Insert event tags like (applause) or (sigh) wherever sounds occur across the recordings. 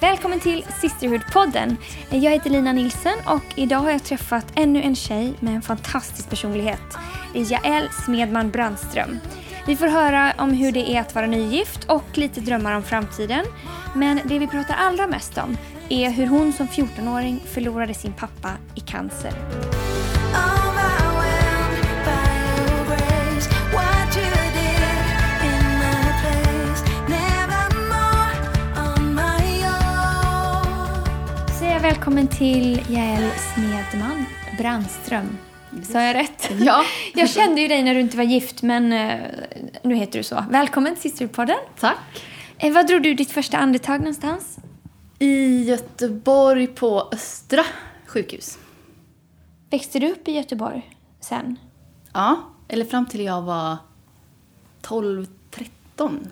Välkommen till Sisterhood-podden. Jag heter Lina Nilsen och idag har jag träffat ännu en tjej med en fantastisk personlighet. Det är Jael Smedman Brandström. Vi får höra om hur det är att vara nygift och lite drömmar om framtiden. Men det vi pratar allra mest om är hur hon som 14-åring förlorade sin pappa i cancer. Välkommen till Jael Smedman Brandström. Sa jag rätt? Ja. (laughs) Jag kände ju dig när du inte var gift, men eh, nu heter du så. Välkommen till Sisterpodden. Tack. Eh, var drog du ditt första andetag någonstans? I Göteborg på Östra sjukhus. Växte du upp i Göteborg sen? Ja, eller fram till jag var 12, 13.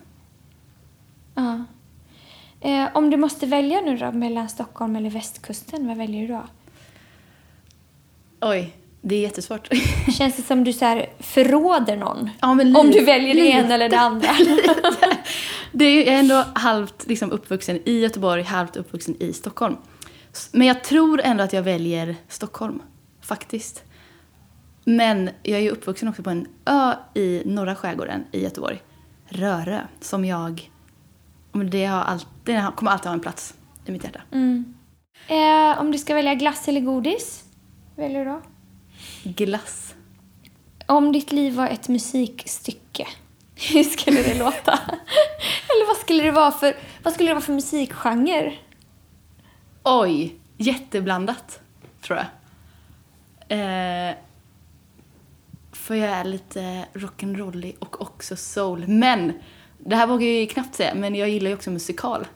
Ja. Eh, om du måste välja nu då mellan Stockholm eller västkusten, vad väljer du då? Oj, det är jättesvårt. Känns det som du så här förråder någon? Ja, men om lite- du väljer det ena eller det andra? (laughs) det är, jag är ändå halvt liksom, uppvuxen i Göteborg, halvt uppvuxen i Stockholm. Men jag tror ändå att jag väljer Stockholm, faktiskt. Men jag är ju uppvuxen också på en ö i norra skärgården i Göteborg. Rörö, som jag... men Det, har all, det kommer alltid ha en plats i mitt hjärta. Mm. Eh, om du ska välja glass eller godis, väljer du då? Glass. Om ditt liv var ett musikstycke, (laughs) hur skulle det låta? (laughs) eller vad skulle det vara för, vad skulle det vara för musikgenre? Oj, jätteblandat, tror jag. Eh, för jag är lite rock'n'rollig och också soul. Men, det här vågar jag ju knappt säga, men jag gillar ju också musikal.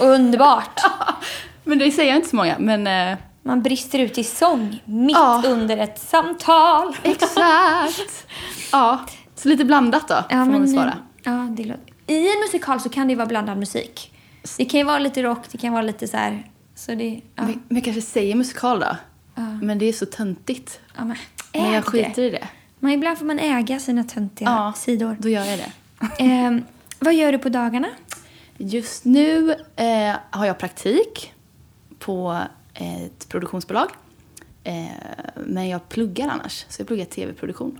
Underbart! (laughs) Men det säger jag inte så många, men eh, Man brister ut i sång mitt Ja. under ett samtal. (laughs) exakt. ja, så lite blandat då, får man väl svara. Ja, det låter. I en musikal så kan det ju vara blandad musik. Det kan ju vara lite rock, det kan vara lite så här... Så det, ja. Men, men kanske säger musikal då. Ja. Men det är så töntigt. ja, men, Men jag skiter i det. Men ibland får man äga sina töntiga Ja, sidor. då gör jag det. Ehm, vad gör du på dagarna? Just nu eh, har jag praktik på ett produktionsbolag. Eh, men jag pluggar annars, så jag pluggar tv-produktion.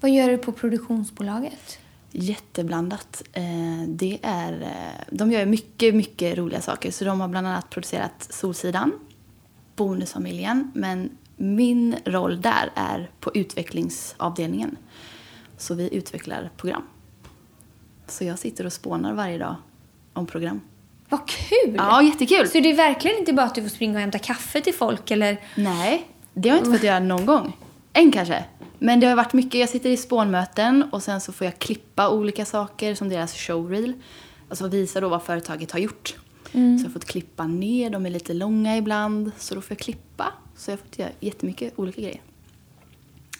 Vad gör du på produktionsbolaget? Jätteblandat. Eh, det är, eh, de gör mycket, mycket roliga saker. Så de har bland annat producerat Solsidan, Bonusfamiljen. Men min roll där är på utvecklingsavdelningen. Så vi utvecklar program. Så jag sitter och spånar varje dag om program. Vad kul! Ja, jättekul! Så det är verkligen inte bara att du får springa och hämta kaffe till folk eller... Nej, det har jag inte fått göra någon gång. En kanske. Men det har varit mycket, jag sitter i spånmöten och sen så får jag klippa olika saker som deras showreel. Alltså visa då vad företaget har gjort. Så jag har fått klippa ner, de är lite långa ibland. Så då får jag klippa. Så jag har fått göra jättemycket olika grejer.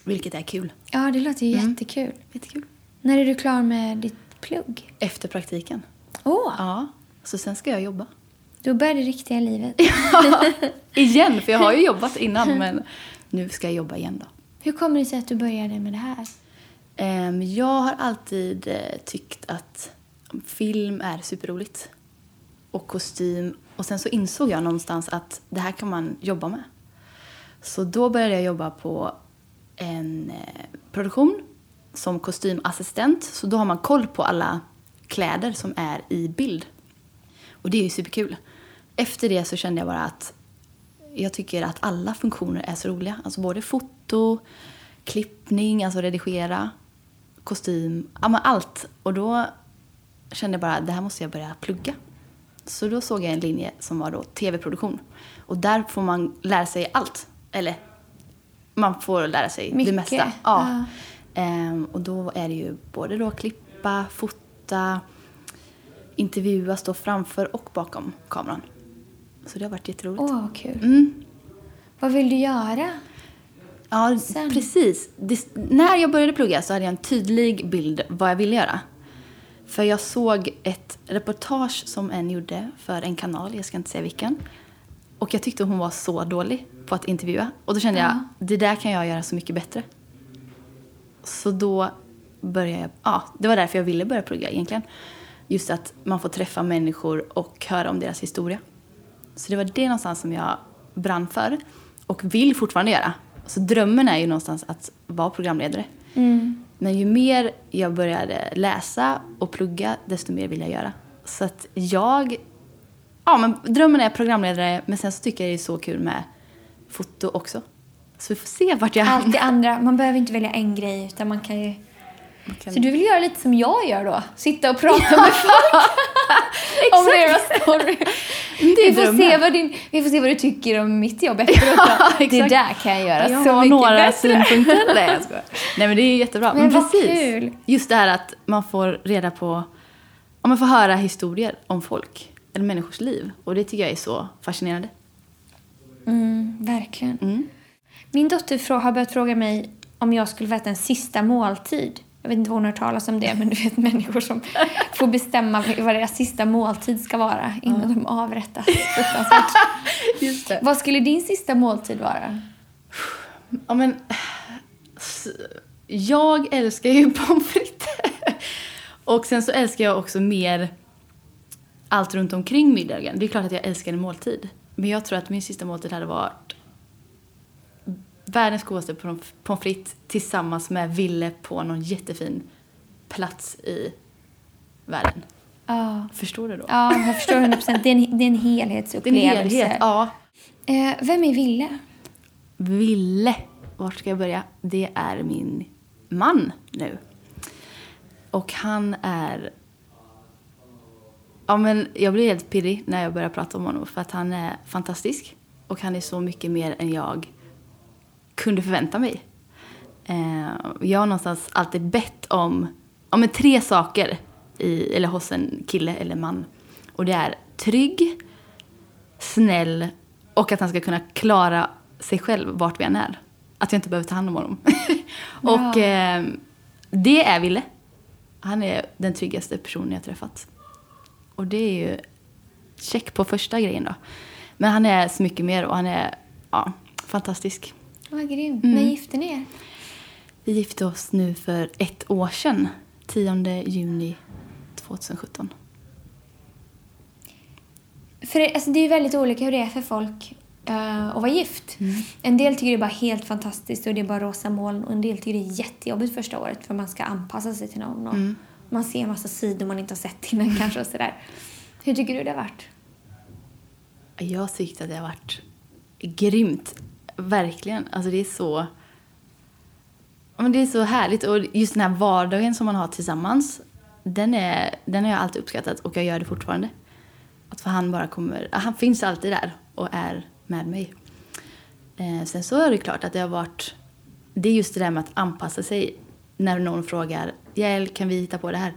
Vilket är kul. Ja, det låter ju jättekul. Jättekul. När är du klar med ditt plugg? Efter praktiken. Åh, Ja, så sen ska jag jobba. då börjar det riktiga livet. (laughs) Igen, för jag har ju jobbat innan men nu ska jag jobba igen då. Hur kommer det sig att du började med det här? Ehm, Jag har alltid eh, tyckt att film är superroligt. Och kostym. Och sen så insåg jag någonstans att det här kan man jobba med. Så då började jag jobba på en eh, produktion som kostymassistent. Så då har man koll på alla kläder som är i bild. Och det är ju superkul. Efter det så kände jag bara att jag tycker att alla funktioner är så roliga. Alltså både foto, klippning, alltså redigera, kostym, ja men allt. Och då kände jag bara att det här måste jag börja plugga. Så då såg jag en linje som var då tv-produktion. Och där får man lära sig allt. Eller man får lära sig Mycket, det mesta. Ja. Ehm, och då är det ju både då klippa, fota, intervjua, stå framför och bakom kameran. Så det har varit jätteroligt. Åh, vad kul. Mm. Vad vill du göra? Ja, Sen? precis. Det, när jag började plugga så hade jag en tydlig bild vad jag ville göra. För jag såg ett reportage som en gjorde för en kanal, jag ska inte säga vilken. Och jag tyckte hon var så dålig på att intervjua. Och då kände jag, det där kan jag göra så mycket bättre. Så då började jag, ja, det var därför jag ville börja plugga egentligen. just att man får träffa människor och höra om deras historia. Så det var det någonstans som jag brann för och vill fortfarande göra. Så drömmen är ju någonstans att vara programledare. Men ju mer jag började läsa och plugga, desto mer vill jag göra. Så att jag... Ja, men drömmen är programledare, men sen så tycker jag det är så kul med foto också. Så vi får se vart jag Allt det andra, man behöver inte välja en grej utan man kan ju... kan- Så du vill göra lite som jag gör då? Sitta och prata med folk (laughs) om deras story. (laughs) Vi får, drömmen. se vad din, vi får se vad du tycker om mitt jobb efteråt. då. (laughs) det där kan jag göra Jag så mycket några bättre. synpunkter. Nej, jag skojar. Nej, men det är jättebra. Men Men, precis. kul. Just det här att man får reda på, om man får höra historier om folk, eller människors liv. Och det tycker jag är så fascinerande. Mm, verkligen. Mm. Min dotter har börjat fråga mig om jag skulle få äta en sista måltid. Jag vet inte vad hon har hört talas om det, men du vet människor som (laughs) får bestämma vad deras sista måltid ska vara innan de avrättas. Fruktansvärt. (laughs) Just det. Vad skulle din sista måltid vara? Ja, men, jag älskar ju (laughs) pommes frites. Och sen så älskar jag också mer allt runt omkring middagen. Det är klart att jag älskar en måltid. Men jag tror att min sista måltid hade varit världens godaste pommes frites tillsammans med Ville på någon jättefin plats i världen. Ja, Förstår du då? ja jag förstår 100 procent. Det, är en- det är en Det är en helhetsupplevelse. helhet. Ja. Eh, vem är Ville? Ville, vart ska jag börja? Det är min man nu. Och han är... Ja, men jag blir helt pirrig när jag börjar prata om honom för att han är fantastisk. Och han är så mycket mer än jag kunde förvänta mig. Eh, jag har någonstans alltid bett om ja, men tre saker i, eller hos en kille eller man. Och det är trygg, snäll och att han ska kunna klara sig själv vart vi än är. Att jag inte behöver ta hand om honom. (laughs) och eh, det är Ville. Han är den tryggaste personen jag träffat. Och det är ju check på första grejen då. Men han är så mycket mer och han är ja, fantastisk. Vad grymt. Mm. När gifte ni er? Vi gifte oss nu för ett år sedan. 10 juni 2017. För det, alltså, det är väldigt olika hur det är för folk eh, att vara gift. Mm. En del tycker det är bara helt fantastiskt och det är bara rosa moln och en del tycker det är jättejobbigt första året för man ska anpassa sig till någon och Mm. man ser en massa sidor man inte har sett innan (laughs) kanske och sådär. Hur tycker du det har varit? Jag tyckte att det har varit grymt. Verkligen. Alltså det är så... Men det är så härligt. Och just den här vardagen som man har tillsammans. Den, är, den har jag alltid uppskattat och jag gör det fortfarande. Att för han bara kommer... Han finns alltid där och är med mig. Eh, sen så är det klart att det har varit... Det är just det där med att anpassa sig. När någon frågar Jael, kan vi hitta på det här?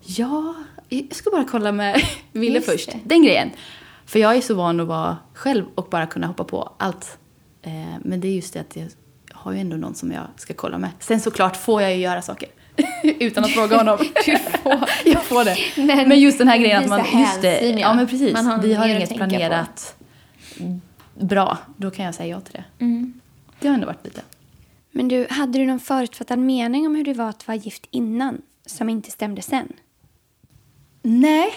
Ja, jag ska bara kolla med (laughs) Ville först. det. Den grejen. För jag är så van att vara själv och bara kunna hoppa på allt. Eh, men det är just det att jag har ju ändå någon som jag ska kolla med. Sen såklart får jag ju göra saker. (laughs) Utan att fråga honom. (laughs) Du får. (laughs) jag får det. Men Men, just den här grejen att man... Just det, ja. ja men precis. Man har Vi har inget tänka på. planerat bra. Då kan jag säga ja till det. Mm. Det har ändå varit lite. Men du, hade du någon förutfattad mening om hur det var att vara gift innan som inte stämde sen? Nej,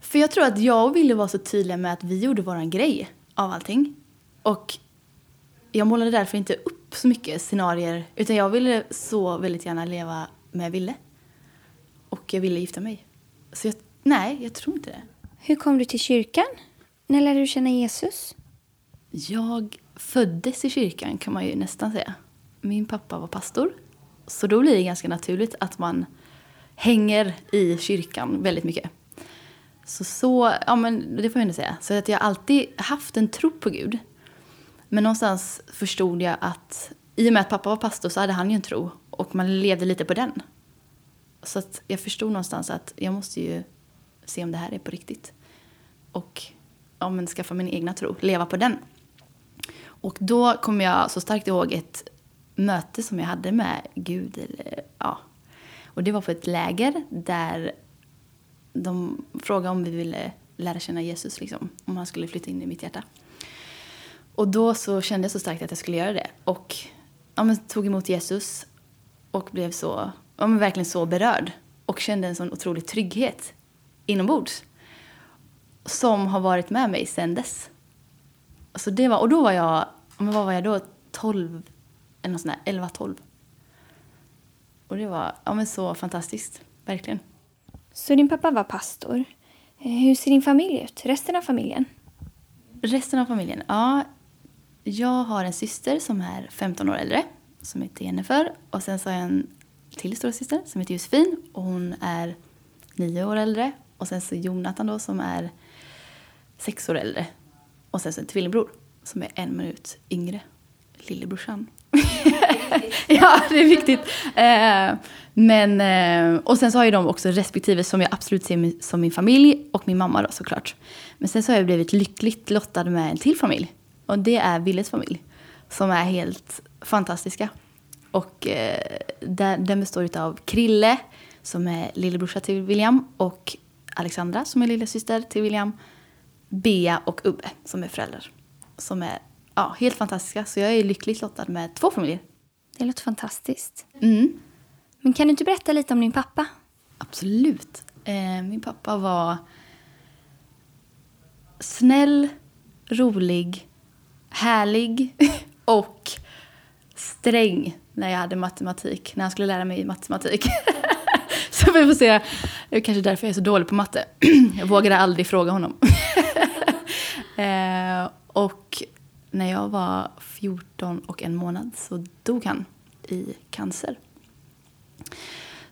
för jag tror att jag Ville var så tydliga med att vi gjorde våran grej av allting. Och jag målade därför inte upp så mycket scenarier utan jag ville så väldigt gärna leva med Ville. Och jag ville gifta mig. Så jag, nej, jag tror inte det. Hur kom du till kyrkan? När lärde du känna Jesus? Jag föddes i kyrkan kan man ju nästan säga. Min pappa var pastor. Så då blir det ganska naturligt att man hänger i kyrkan väldigt mycket. Så, så ja men det får jag ändå säga. Så att jag har alltid haft en tro på Gud. Men någonstans förstod jag att i och med att pappa var pastor så hade han ju en tro. Och man levde lite på den. Så att jag förstod någonstans att jag måste ju se om det här är på riktigt. Och ja, men skaffa min egna tro, leva på den. Och då kommer jag så starkt ihåg ett möte som jag hade med Gud. Eller, ja. Och det var på ett läger där de frågade om vi ville lära känna Jesus, liksom, om han skulle flytta in i mitt hjärta. Och då så kände jag så starkt att jag skulle göra det. Och ja, men, tog emot Jesus och blev så, ja, men verkligen så berörd. Och kände en sån otrolig trygghet inombords. Som har varit med mig sedan dess. Så det var, och då var jag, men vad var jag då? 12, eller något sånt där, 11, 12. Och det var ja, men så fantastiskt, verkligen. Så din pappa var pastor. Eh, Hur ser din familj ut? Resten av familjen? Resten av familjen? Ja, jag har en syster som är 15 år äldre, som heter Jennifer. Och sen så har jag en till storasyster som heter Josefin och hon är nio år äldre. Och sen så Jonathan då som är sex år äldre. Och sen så en tvillingbror som är en minut yngre, lillebrorsan. (laughs) ja, det är viktigt. Eh, men, eh, och sen så har ju de också respektive som jag absolut ser som min familj och min mamma då såklart. Men sen så har jag blivit lyckligt lottad med en till familj. Och det är Willes familj. Som är helt fantastiska. Och eh, där, den består av Krille som är lillebrorsa till William och Alexandra som är lillasyster till William. Bea och Ubbe som är föräldrar. Som är ja, helt fantastiska. Så jag är lyckligt lottad med två familjer. Det låter fantastiskt. Mm. Men kan du inte berätta lite om din pappa? Absolut. Eh, min pappa var snäll, rolig, härlig (laughs) och sträng när jag hade matematik. När han skulle lära mig matematik. (laughs) så vi får se. Det är kanske därför jag är så dålig på matte. (clears throat) jag vågade aldrig fråga honom. (laughs) eh, och när jag var 14 och en månad så dog han i cancer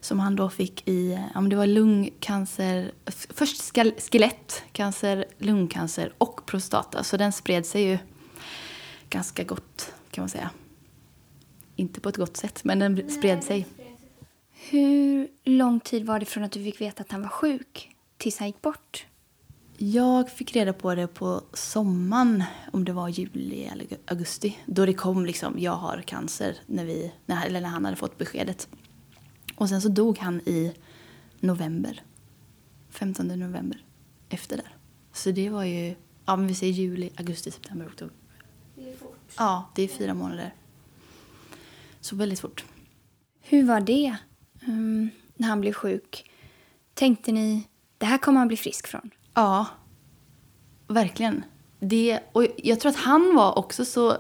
som han då fick i, ja men det var lungcancer, först skelettcancer, lungcancer och prostata. Så den spred sig ju ganska gott kan man säga. Inte på ett gott sätt, men den spred sig. Hur lång tid var det från att du fick veta att han var sjuk tills han gick bort? Jag fick reda på det på sommaren, om det var juli eller augusti. Då det kom liksom, jag har cancer, när, vi, när, eller när han hade fått beskedet. Och sen så dog han i november. 15 november. Efter där. Så det var ju, ja men vi säger juli, augusti, september, oktober. Ja, det är fyra månader. Så väldigt fort. Hur var det mm, när han blev sjuk? Tänkte ni, det här kommer han bli frisk från? Ja, verkligen. Det, och jag tror att han var också så...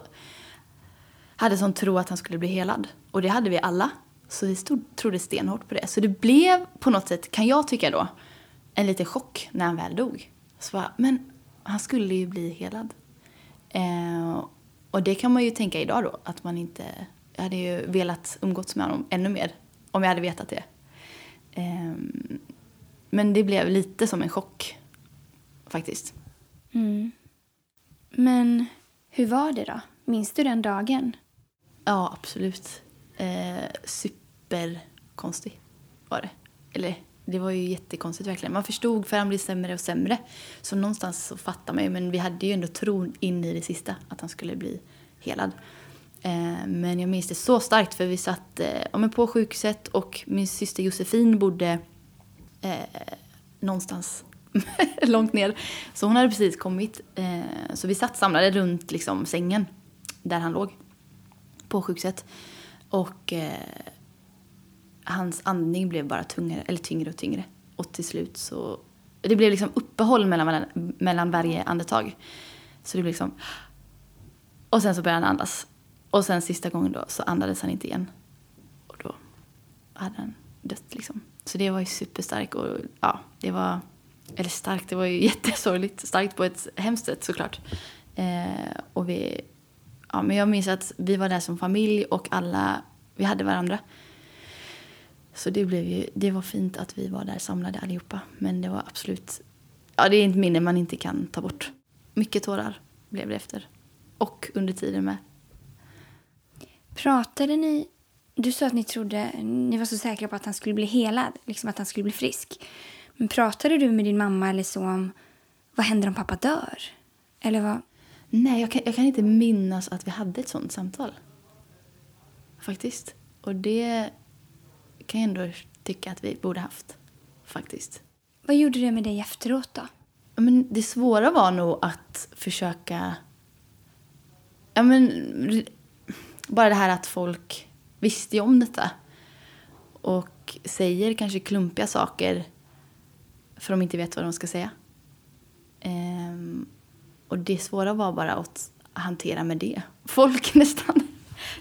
Hade sån tro att han skulle bli helad. Och det hade vi alla. Så vi stod, trodde stenhårt på det. Så det blev på något sätt, kan jag tycka då, en liten chock när han väl dog. Så bara, men han skulle ju bli helad. Eh, och det kan man ju tänka idag då, att man inte... Jag hade ju velat umgås med honom ännu mer om jag hade vetat det. Eh, men det blev lite som en chock faktiskt. Mm. Men hur var det då? Minns du den dagen? Ja, absolut. Eh, superkonstig var det. Eller, det var ju jättekonstigt verkligen. Man förstod för han blev sämre och sämre. Så någonstans så fattar man ju, men vi hade ju ändå tron in i det sista att han skulle bli helad. Eh, men jag minns det så starkt för vi satt eh, ja, på sjukhuset och min syster Josefin bodde eh, någonstans (laughs) långt ner. Så hon hade precis kommit. Eh, så vi satt samlade runt liksom, sängen där han låg på sjukhuset. Och eh, hans andning blev bara tungare, eller tyngre och tyngre. Och till slut så... Det blev liksom uppehåll mellan, mellan, mellan varje andetag. Så det blev liksom... Och sen så började han andas. Och sen sista gången då så andades han inte igen. Och då hade han dött liksom. Så det var ju superstarkt och ja, det var... Eller starkt, det var ju (laughs) jättesorgligt. Starkt på ett hemskt sätt såklart. Eh, och vi... Ja, men jag minns att vi var där som familj och alla... Vi hade varandra. Så det, blev ju, det var fint att vi var där samlade allihopa. Men det var absolut... Ja, det är ett minne man inte kan ta bort. Mycket tårar blev det efter. Och under tiden med. Pratade ni... Du sa att ni trodde, ni var så säkra på att han skulle bli helad, liksom att han skulle bli frisk. Men pratade du med din mamma eller så om vad händer om pappa dör? Eller vad? Nej, jag kan, jag kan inte minnas att vi hade ett sånt samtal. Faktiskt. Och det kan jag ändå tycka att vi borde haft. Faktiskt. Vad gjorde det med dig efteråt då? Ja, Men det svåra var nog att försöka... Ja, men, bara det här att folk visste ju om detta. Och säger kanske klumpiga saker För de inte vet vad de ska säga. Ehm, och det svåra var bara att hantera med det. Folk (laughs) nästan.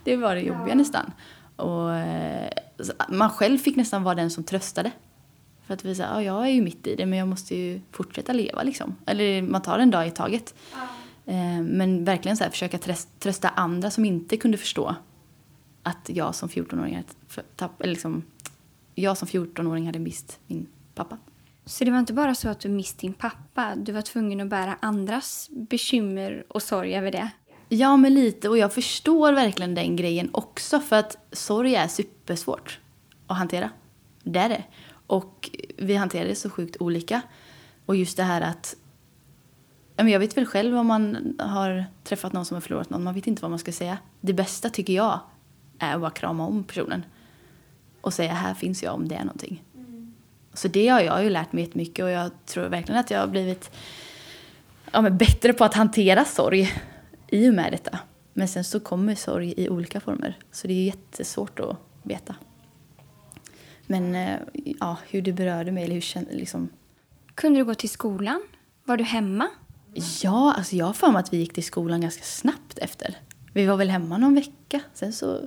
Det var det jobbiga nästan. Och eh, man själv fick nästan vara den som tröstade. För att visa, ja jag är ju mitt i det men jag måste ju fortsätta leva liksom. Eller man tar en dag i taget. Eh, Men verkligen så här, försöka trös- trösta andra som inte kunde förstå att jag som 14-åring hade, för- tapp, eller liksom, jag som 14-åring hade mist min pappa. Så det var inte bara så att du mist din pappa, du var tvungen att bära andras bekymmer och sorg över det. Ja, men lite. Och jag förstår verkligen den grejen också. För att sorg är supersvårt att hantera. Det är det. Och vi hanterar det så sjukt olika. Och just det här att... Jag vet väl själv om man har träffat någon som har förlorat någon. Man vet inte vad man ska säga. Det bästa tycker jag är att bara krama om personen. Och säga här finns jag om det är någonting. Så det har jag ju lärt mig jättemycket. Och jag tror verkligen att jag har blivit ja, men bättre på att hantera sorg i och med detta. Men sen så kommer sorg i olika former. Så det är jättesvårt att veta. Men eh, ja, hur det berörde mig, eller hur kände, liksom... Kunde du gå till skolan? Var du hemma? Ja, alltså jag har för mig att vi gick till skolan ganska snabbt efter. Vi var väl hemma någon vecka, sen så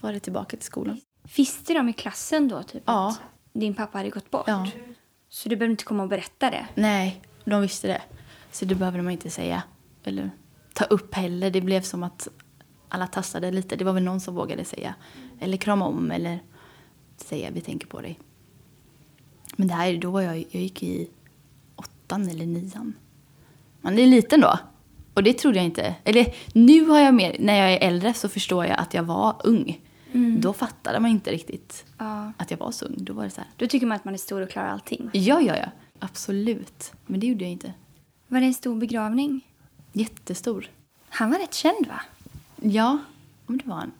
var det tillbaka till skolan. Visste de i klassen då typ Ja. att din pappa hade gått bort? Ja. Så du behövde inte komma och berätta det? Nej, de visste det. Så det behövde man inte säga. Eller ta upp heller. Det blev som att alla tassade lite. Det var väl någon som vågade säga. Eller krama om eller säga vi tänker på dig. Men det här, då var jag, jag gick i åttan eller nian. Man är liten då. Och det trodde jag inte. Eller nu har jag mer, när jag är äldre så förstår jag att jag var ung. Då fattade man inte riktigt Ja. att jag var så ung. Då var det så här. Då tycker man att man är stor och klarar allting. Ja, ja, ja. Absolut. Men det gjorde jag inte. Var det en stor begravning? Jättestor. Han var rätt känd va? Ja, om det var en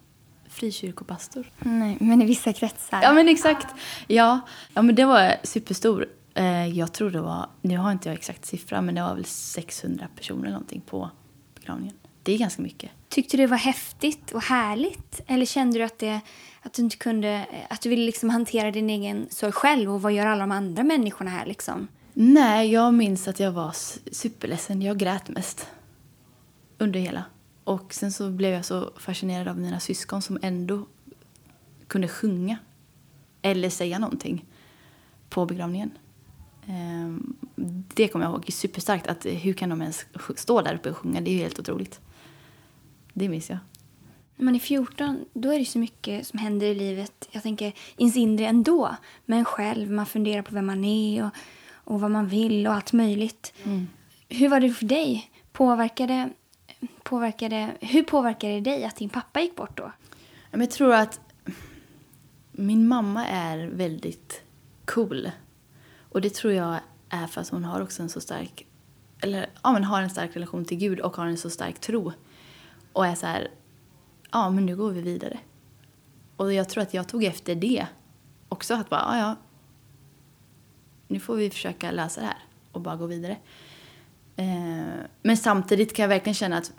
frikyrkopastor. Nej, men i vissa kretsar. Ja, men exakt. Ja, ja men det var superstor. Eh, Jag tror det var, nu har inte jag exakt siffra, men det var väl 600 personer någonting på begravningen. Det är ganska mycket. Tyckte du det var häftigt och härligt? Eller kände du att, det, att du inte kunde, att du ville liksom hantera din egen sorg själv och vad gör alla de andra människorna här liksom? Nej, jag minns att jag var superledsen. Jag grät mest. Under hela. Och sen så blev jag så fascinerad av mina syskon som ändå kunde sjunga. Eller säga någonting. På begravningen. Ehm, Det kommer jag ihåg superstarkt. Att hur kan de ens stå där uppe och sjunga? Det är helt otroligt. Det minns jag. När man är 14, då är det så mycket som händer i livet. Jag tänker ens inre ändå. Men själv, man funderar på vem man är och, och vad man vill och allt möjligt. Hur var det för dig? Påverkade, påverkade, hur påverkade det dig att din pappa gick bort då? Jag tror att min mamma är väldigt cool. Och det tror jag är för att hon har också en så stark, eller ja men har en stark relation till Gud och har en så stark tro. Och är så här, ja men nu går vi vidare. Och jag tror att jag tog efter det också, att bara, ja ja, nu får vi försöka lösa det här och bara gå vidare. Eh, men samtidigt kan jag verkligen känna att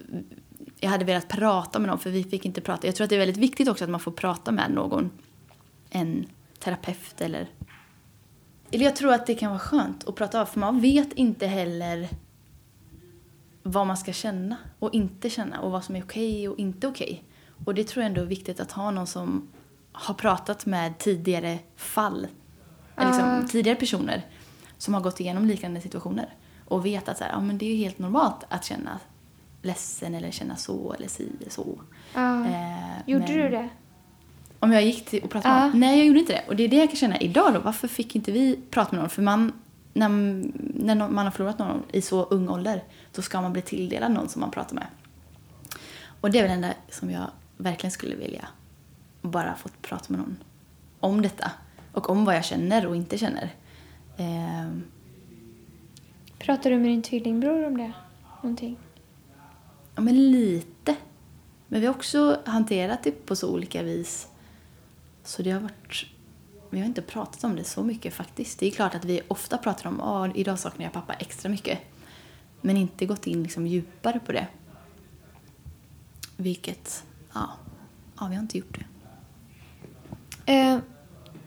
jag hade velat prata med någon för vi fick inte prata. Jag tror att det är väldigt viktigt också att man får prata med någon. En terapeut eller... Eller jag tror att det kan vara skönt att prata av för man vet inte heller vad man ska känna och inte känna och vad som är okej och inte okej. Och det tror jag ändå är viktigt att ha någon som har pratat med tidigare fall. Eller liksom, tidigare personer som har gått igenom liknande situationer. Och vet att så här, ja, men det är helt normalt att känna ledsen eller känna så eller si eller så. Eh, Gjorde men- du det? Om jag gick till och pratade med Ja. någon? Nej, jag gjorde inte det. Och det är det jag kan känna idag då. Varför fick inte vi prata med någon? För man, när, när man har förlorat någon i så ung ålder, då ska man bli tilldelad någon som man pratar med. Och det är väl det enda som jag verkligen skulle vilja. Bara fått prata med någon om detta. Och om vad jag känner och inte känner. Ehm, Pratar du med din tvillingbror om det? Någonting? Ja, men lite. Men vi har också hanterat det på så olika vis. Så det har varit... Vi har inte pratat om det så mycket faktiskt. Det är klart att vi ofta pratar om att idag saknar jag pappa extra mycket. Men inte gått in liksom djupare på det. Vilket, ja, ja vi har inte gjort det. Eh,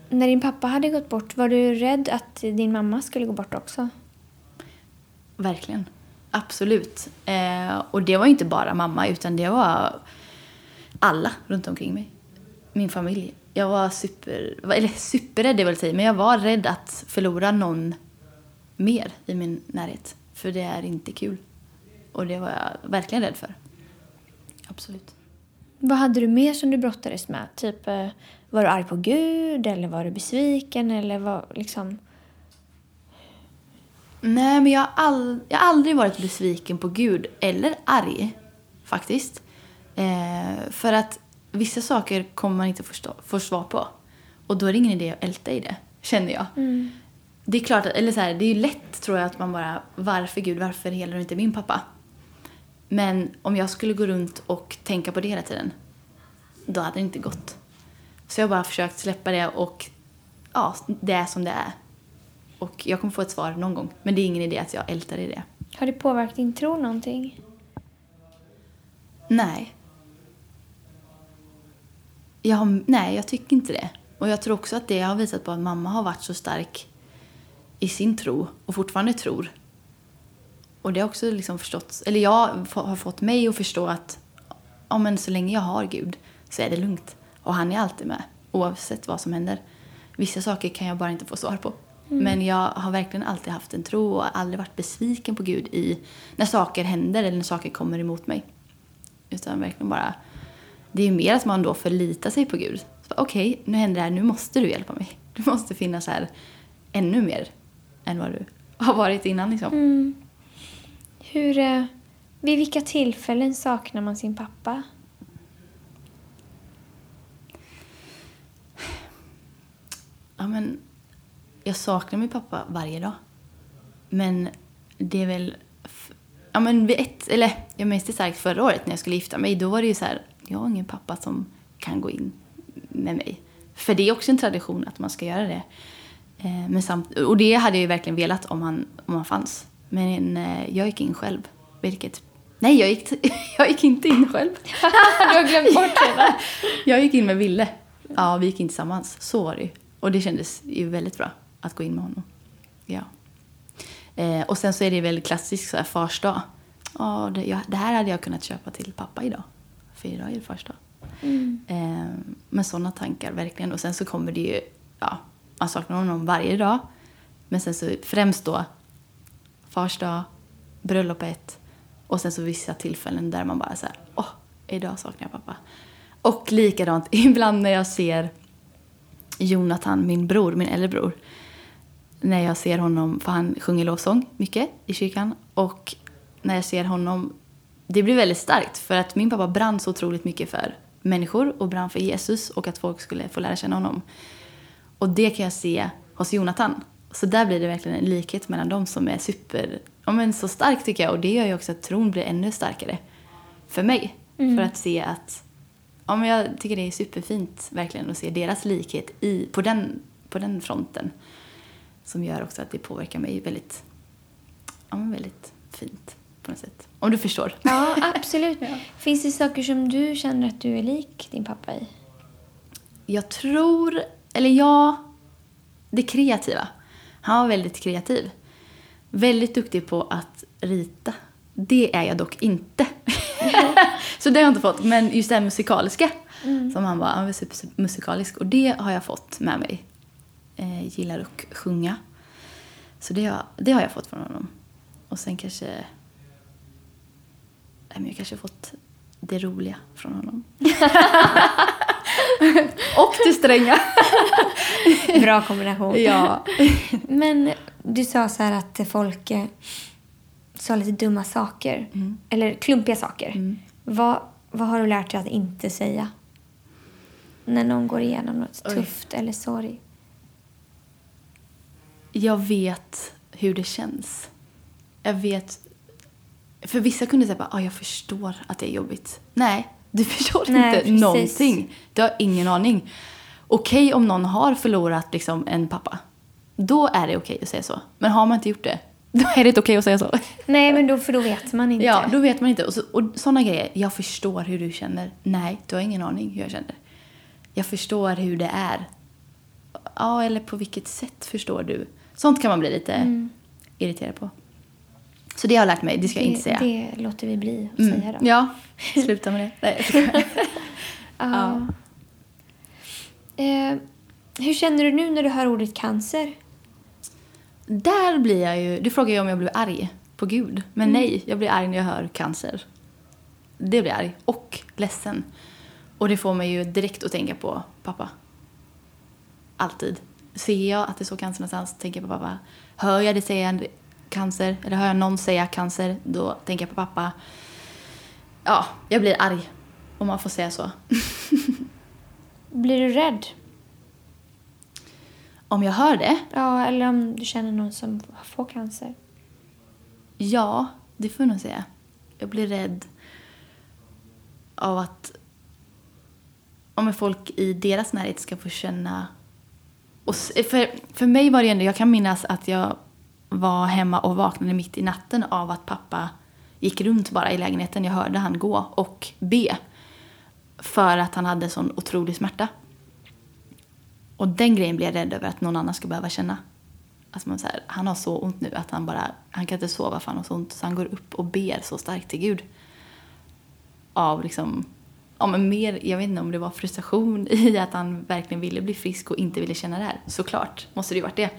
När din pappa hade gått bort, var du rädd att din mamma skulle gå bort också? Verkligen. Absolut. Eh, och det var ju inte bara mamma, utan det var alla runt omkring mig. Min familj. Jag var super... Eller superrädd är väl att säga, men jag var rädd att förlora någon mer i min närhet. För det är inte kul. Och det var jag verkligen rädd för. Absolut. Vad hade du mer som du brottades med? Typ, eh, var du arg på Gud eller var du besviken eller vad liksom... Nej, men jag har, all, jag har aldrig varit besviken på Gud eller arg, faktiskt. Eh, för att vissa saker kommer man inte förstå, få svar på. Och då är det ingen idé att älta i det, känner jag. Det är klart, att, eller så här, det är ju lätt tror jag att man bara, varför Gud, varför helar du inte min pappa? Men om jag skulle gå runt och tänka på det hela tiden, då hade det inte gått. Så jag har bara försökt släppa det och ja, det är som det är. Och jag kommer få ett svar någon gång. Men det är ingen idé att jag ältar i det. Har det påverkat din tro någonting? Nej. Jag har, nej, jag tycker inte det. Och jag tror också att det har visat på att mamma har varit så stark i sin tro och fortfarande tror. Och det har också liksom förstått, eller jag har fått mig att förstå att ja, men så länge jag har Gud så är det lugnt. Och han är alltid med, oavsett vad som händer. Vissa saker kan jag bara inte få svar på. Men jag har verkligen alltid haft en tro och aldrig varit besviken på Gud i när saker händer eller när saker kommer emot mig. Utan verkligen bara... Det är ju mer att man då förlitar sig på Gud. Okej, nu händer det här, nu måste du hjälpa mig. Du måste finnas här ännu mer än vad du har varit innan. Liksom. Hur, eh, vid vilka tillfällen saknar man sin pappa? Ja, men jag saknar min pappa varje dag. Men det är väl... Ja, men vid ett, eller jag minns det starkt förra året när jag skulle gifta mig. Då var det ju så här, jag har ingen pappa som kan gå in med mig. För det är också en tradition att man ska göra det. Eh, Men samt, och det hade jag ju verkligen velat om han, om han fanns. Men eh, jag gick in själv. Vilket... Nej, jag gick, (laughs) jag gick inte in själv. (laughs) du har glömt bort det. (laughs) Jag gick in med Ville. Ja, vi gick in tillsammans. Så var det ju. Och det kändes ju väldigt bra att gå in med honom. Ja. Eh, och sen så är det väl klassisk så här fars dag. Ja, det, ja, det här hade jag kunnat köpa till pappa idag. För idag är det fars dag. Eh, men sådana tankar verkligen. Och sen så kommer det ju, ja, man saknar honom varje dag. Men sen så främst då fars dag, bröllopet och sen så vissa tillfällen där man bara så här, åh, idag saknar jag pappa. Och likadant (laughs) ibland när jag ser Jonathan, min bror, min äldre bror. När jag ser honom, för han sjunger lovsång mycket i kyrkan. Och när jag ser honom, det blir väldigt starkt. För att min pappa brann så otroligt mycket för människor och brann för Jesus och att folk skulle få lära känna honom. Och det kan jag se hos Jonathan. Så där blir det verkligen en likhet mellan dem som är super, ja men så stark tycker jag. Och det gör ju också att tron blir ännu starkare för mig. För att se att, ja men jag tycker det är superfint verkligen att se deras likhet i, på, den, på den fronten. Som gör också att det påverkar mig väldigt, ja väldigt fint på något sätt. Om du förstår. Ja, absolut. (laughs) Finns det saker som du känner att du är lik din pappa i? Jag tror, eller ja, det kreativa. Han var väldigt kreativ. Väldigt duktig på att rita. Det är jag dock inte. (laughs) så det har jag inte fått. Men just det här musikaliska, som han var, han var supermusikalisk. Och det har jag fått med mig. Gillar att sjunga. Så det har, det har jag fått från honom. Och sen kanske... Nej, men jag kanske har fått det roliga från honom. (laughs) och det stränga. Bra kombination. Ja. Men du sa så här att folk eh, sa lite dumma saker. Eller klumpiga saker. Vad, vad har du lärt dig att inte säga? När någon går igenom något Oj. tufft eller sorg. Jag vet hur det känns. Jag vet... För vissa kunde säga att ah, jag förstår att det är jobbigt. Nej, du (laughs) förstår Nej, inte precis. någonting. Du har ingen aning. Okej om någon har förlorat liksom, en pappa. Då är det okej att säga så. Men har man inte gjort det, (laughs) då är det inte okej att säga så. Nej, men då, för då vet man inte. Ja, då vet man inte. Och, så, och sådana grejer. Jag förstår hur du känner. Nej, du har ingen aning hur jag känner. Jag förstår hur det är ja, eller på vilket sätt förstår du? Sånt kan man bli lite irriterad på. Så det har jag lärt mig, det ska jag inte säga. Det låter vi bli att Mm. säga då. Ja, (laughs) sluta med det. Nej. (laughs) Ja. Eh, hur känner du nu när du hör ordet cancer? Där blir jag ju... Du frågar ju om jag blir arg på Gud. Men nej, jag blir arg när jag hör cancer. Det blir jag arg. Och ledsen. Och det får mig ju direkt att tänka på pappa. Alltid. Ser jag att det står cancer någonstans, tänker jag på pappa. Hör jag det säga cancer, eller hör jag någon säga cancer, då tänker jag på pappa. Ja, jag blir arg. Om man får säga så. (laughs) Blir du rädd? Om jag hör det, Ja, eller om du känner någon som får cancer? Ja, det får jag nog säga. Jag blir rädd av att om folk i deras närhet ska få känna... Och för, för mig var det ändå, jag kan minnas att jag var hemma och vaknade mitt i natten av att pappa gick runt bara i lägenheten. Jag hörde han gå och be. För att han hade sån otrolig smärta. Och den grejen blev jag rädd över att någon annan skulle behöva känna. Alltså man så här, han har så ont nu att han bara, han kan inte sova för han har så ont. Så han går upp och ber så starkt till Gud. Av liksom, ja men mer, jag vet inte om det var frustration (laughs) i att han verkligen ville bli frisk och inte ville känna det här. Såklart måste det ju varit det.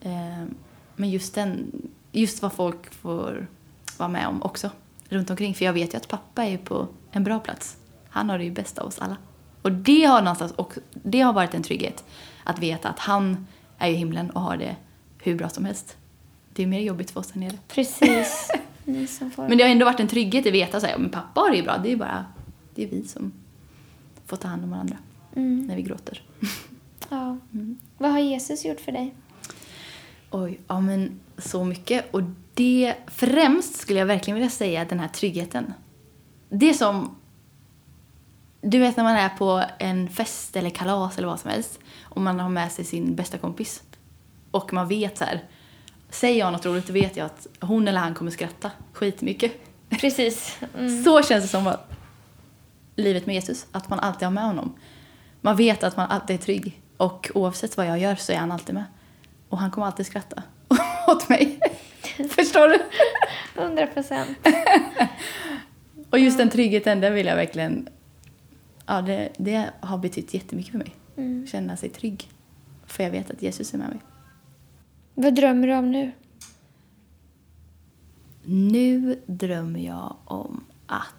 Eh, Men just den, just vad folk får vara med om också runt omkring. För jag vet ju att pappa är på en bra plats. Han har det ju bäst av oss alla. Och det har någonstans och det har varit en trygghet. Att veta att han är i himlen och har det hur bra som helst. Det är mer jobbigt för oss här nere. Precis. (laughs) Ni som får... Men det har ändå varit en trygghet att veta att men pappa har det ju bra. Det är bara det är vi som får ta hand om varandra Mm. när vi gråter. Ja. (laughs) Vad har Jesus gjort för dig? Oj, ja men så mycket. Och det främst skulle jag verkligen vilja säga den här tryggheten. Det som... Du vet när man är på en fest eller kalas eller vad som helst och man har med sig sin bästa kompis och man vet så här, säger jag något roligt då vet jag att hon eller han kommer skratta skitmycket. Precis. (laughs) Mm. Så känns det som att livet med Jesus, att man alltid har med honom. Man vet att man alltid är trygg och oavsett vad jag gör så är han alltid med. Och han kommer alltid skratta (laughs) åt mig. (laughs) Förstår du? 100 procent. Och just den tryggheten, den vill jag verkligen... Ja, det, det har betytt jättemycket för mig. Mm. Känna sig trygg. För jag vet att Jesus är med mig. Vad drömmer du om nu? Nu drömmer jag om att...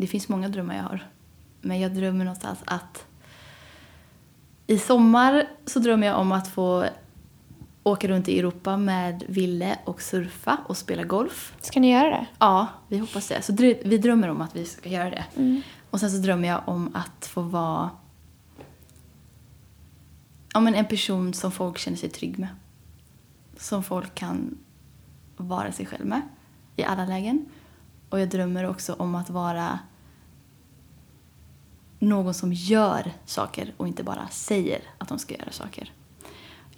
Det finns många drömmar jag har. Men jag drömmer någonstans att... I sommar så drömmer jag om att få åka runt i Europa med Ville och surfa och spela golf. Ska ni göra det? Ja, vi hoppas det. Så drö- vi drömmer om att vi ska göra det. Och sen så drömmer jag om att få vara ja, men en person som folk känner sig trygg med. Som folk kan vara sig själv med i alla lägen. Och jag drömmer också om att vara någon som gör saker och inte bara säger att de ska göra saker.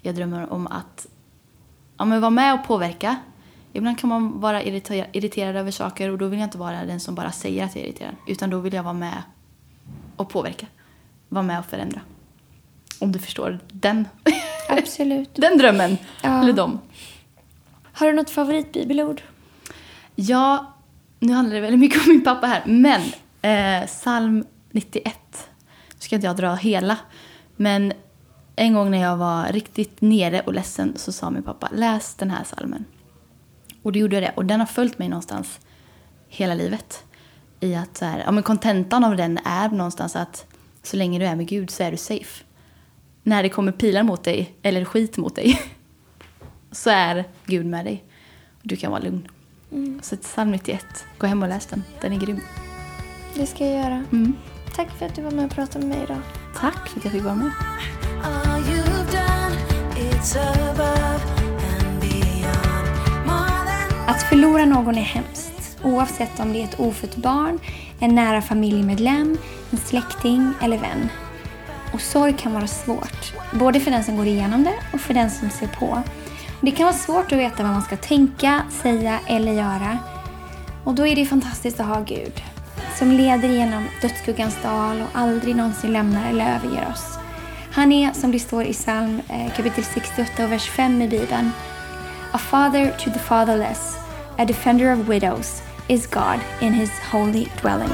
Jag drömmer om att ja, men vara med och påverka. Ibland kan man vara irriter- irriterad över saker och då vill jag inte vara den som bara säger att jag är irriterad. Utan då vill jag vara med och påverka. Vara med och förändra. Om du förstår den, Absolut. (laughs) den drömmen. Ja. Eller dem. Har du något favoritbibelord? Ja, nu handlar det väldigt mycket om min pappa här. Men eh, psalm 91. Nu ska inte jag dra hela. Men en gång när jag var riktigt nere och ledsen så sa min pappa läs den här psalmen. Och då gjorde jag det. Och den har följt mig någonstans hela livet. I att så här, ja men kontentan av den är någonstans att så länge du är med Gud så är du safe. När det kommer pilar mot dig, eller skit mot dig, (laughs) så är Gud med dig. Du kan vara lugn. Så psalm 91, gå hem och läs den. Den är grym. Det ska jag göra. Mm. Tack för att du var med och pratade med mig idag. Tack för att jag fick vara med. Att förlora någon är hemskt. Oavsett om det är ett ofött barn, en nära familjemedlem, en släkting eller vän. Och sorg kan vara svårt. Både för den som går igenom det och för den som ser på. Det kan vara svårt att veta vad man ska tänka, säga eller göra. Och då är det fantastiskt att ha Gud. Som leder genom dödsskuggans dal och aldrig någonsin lämnar eller överger oss. Han är, som det står i psalm eh, kapitel 68 och vers 5 i Bibeln, A father to the fatherless, a defender of widows, is God in his holy dwelling.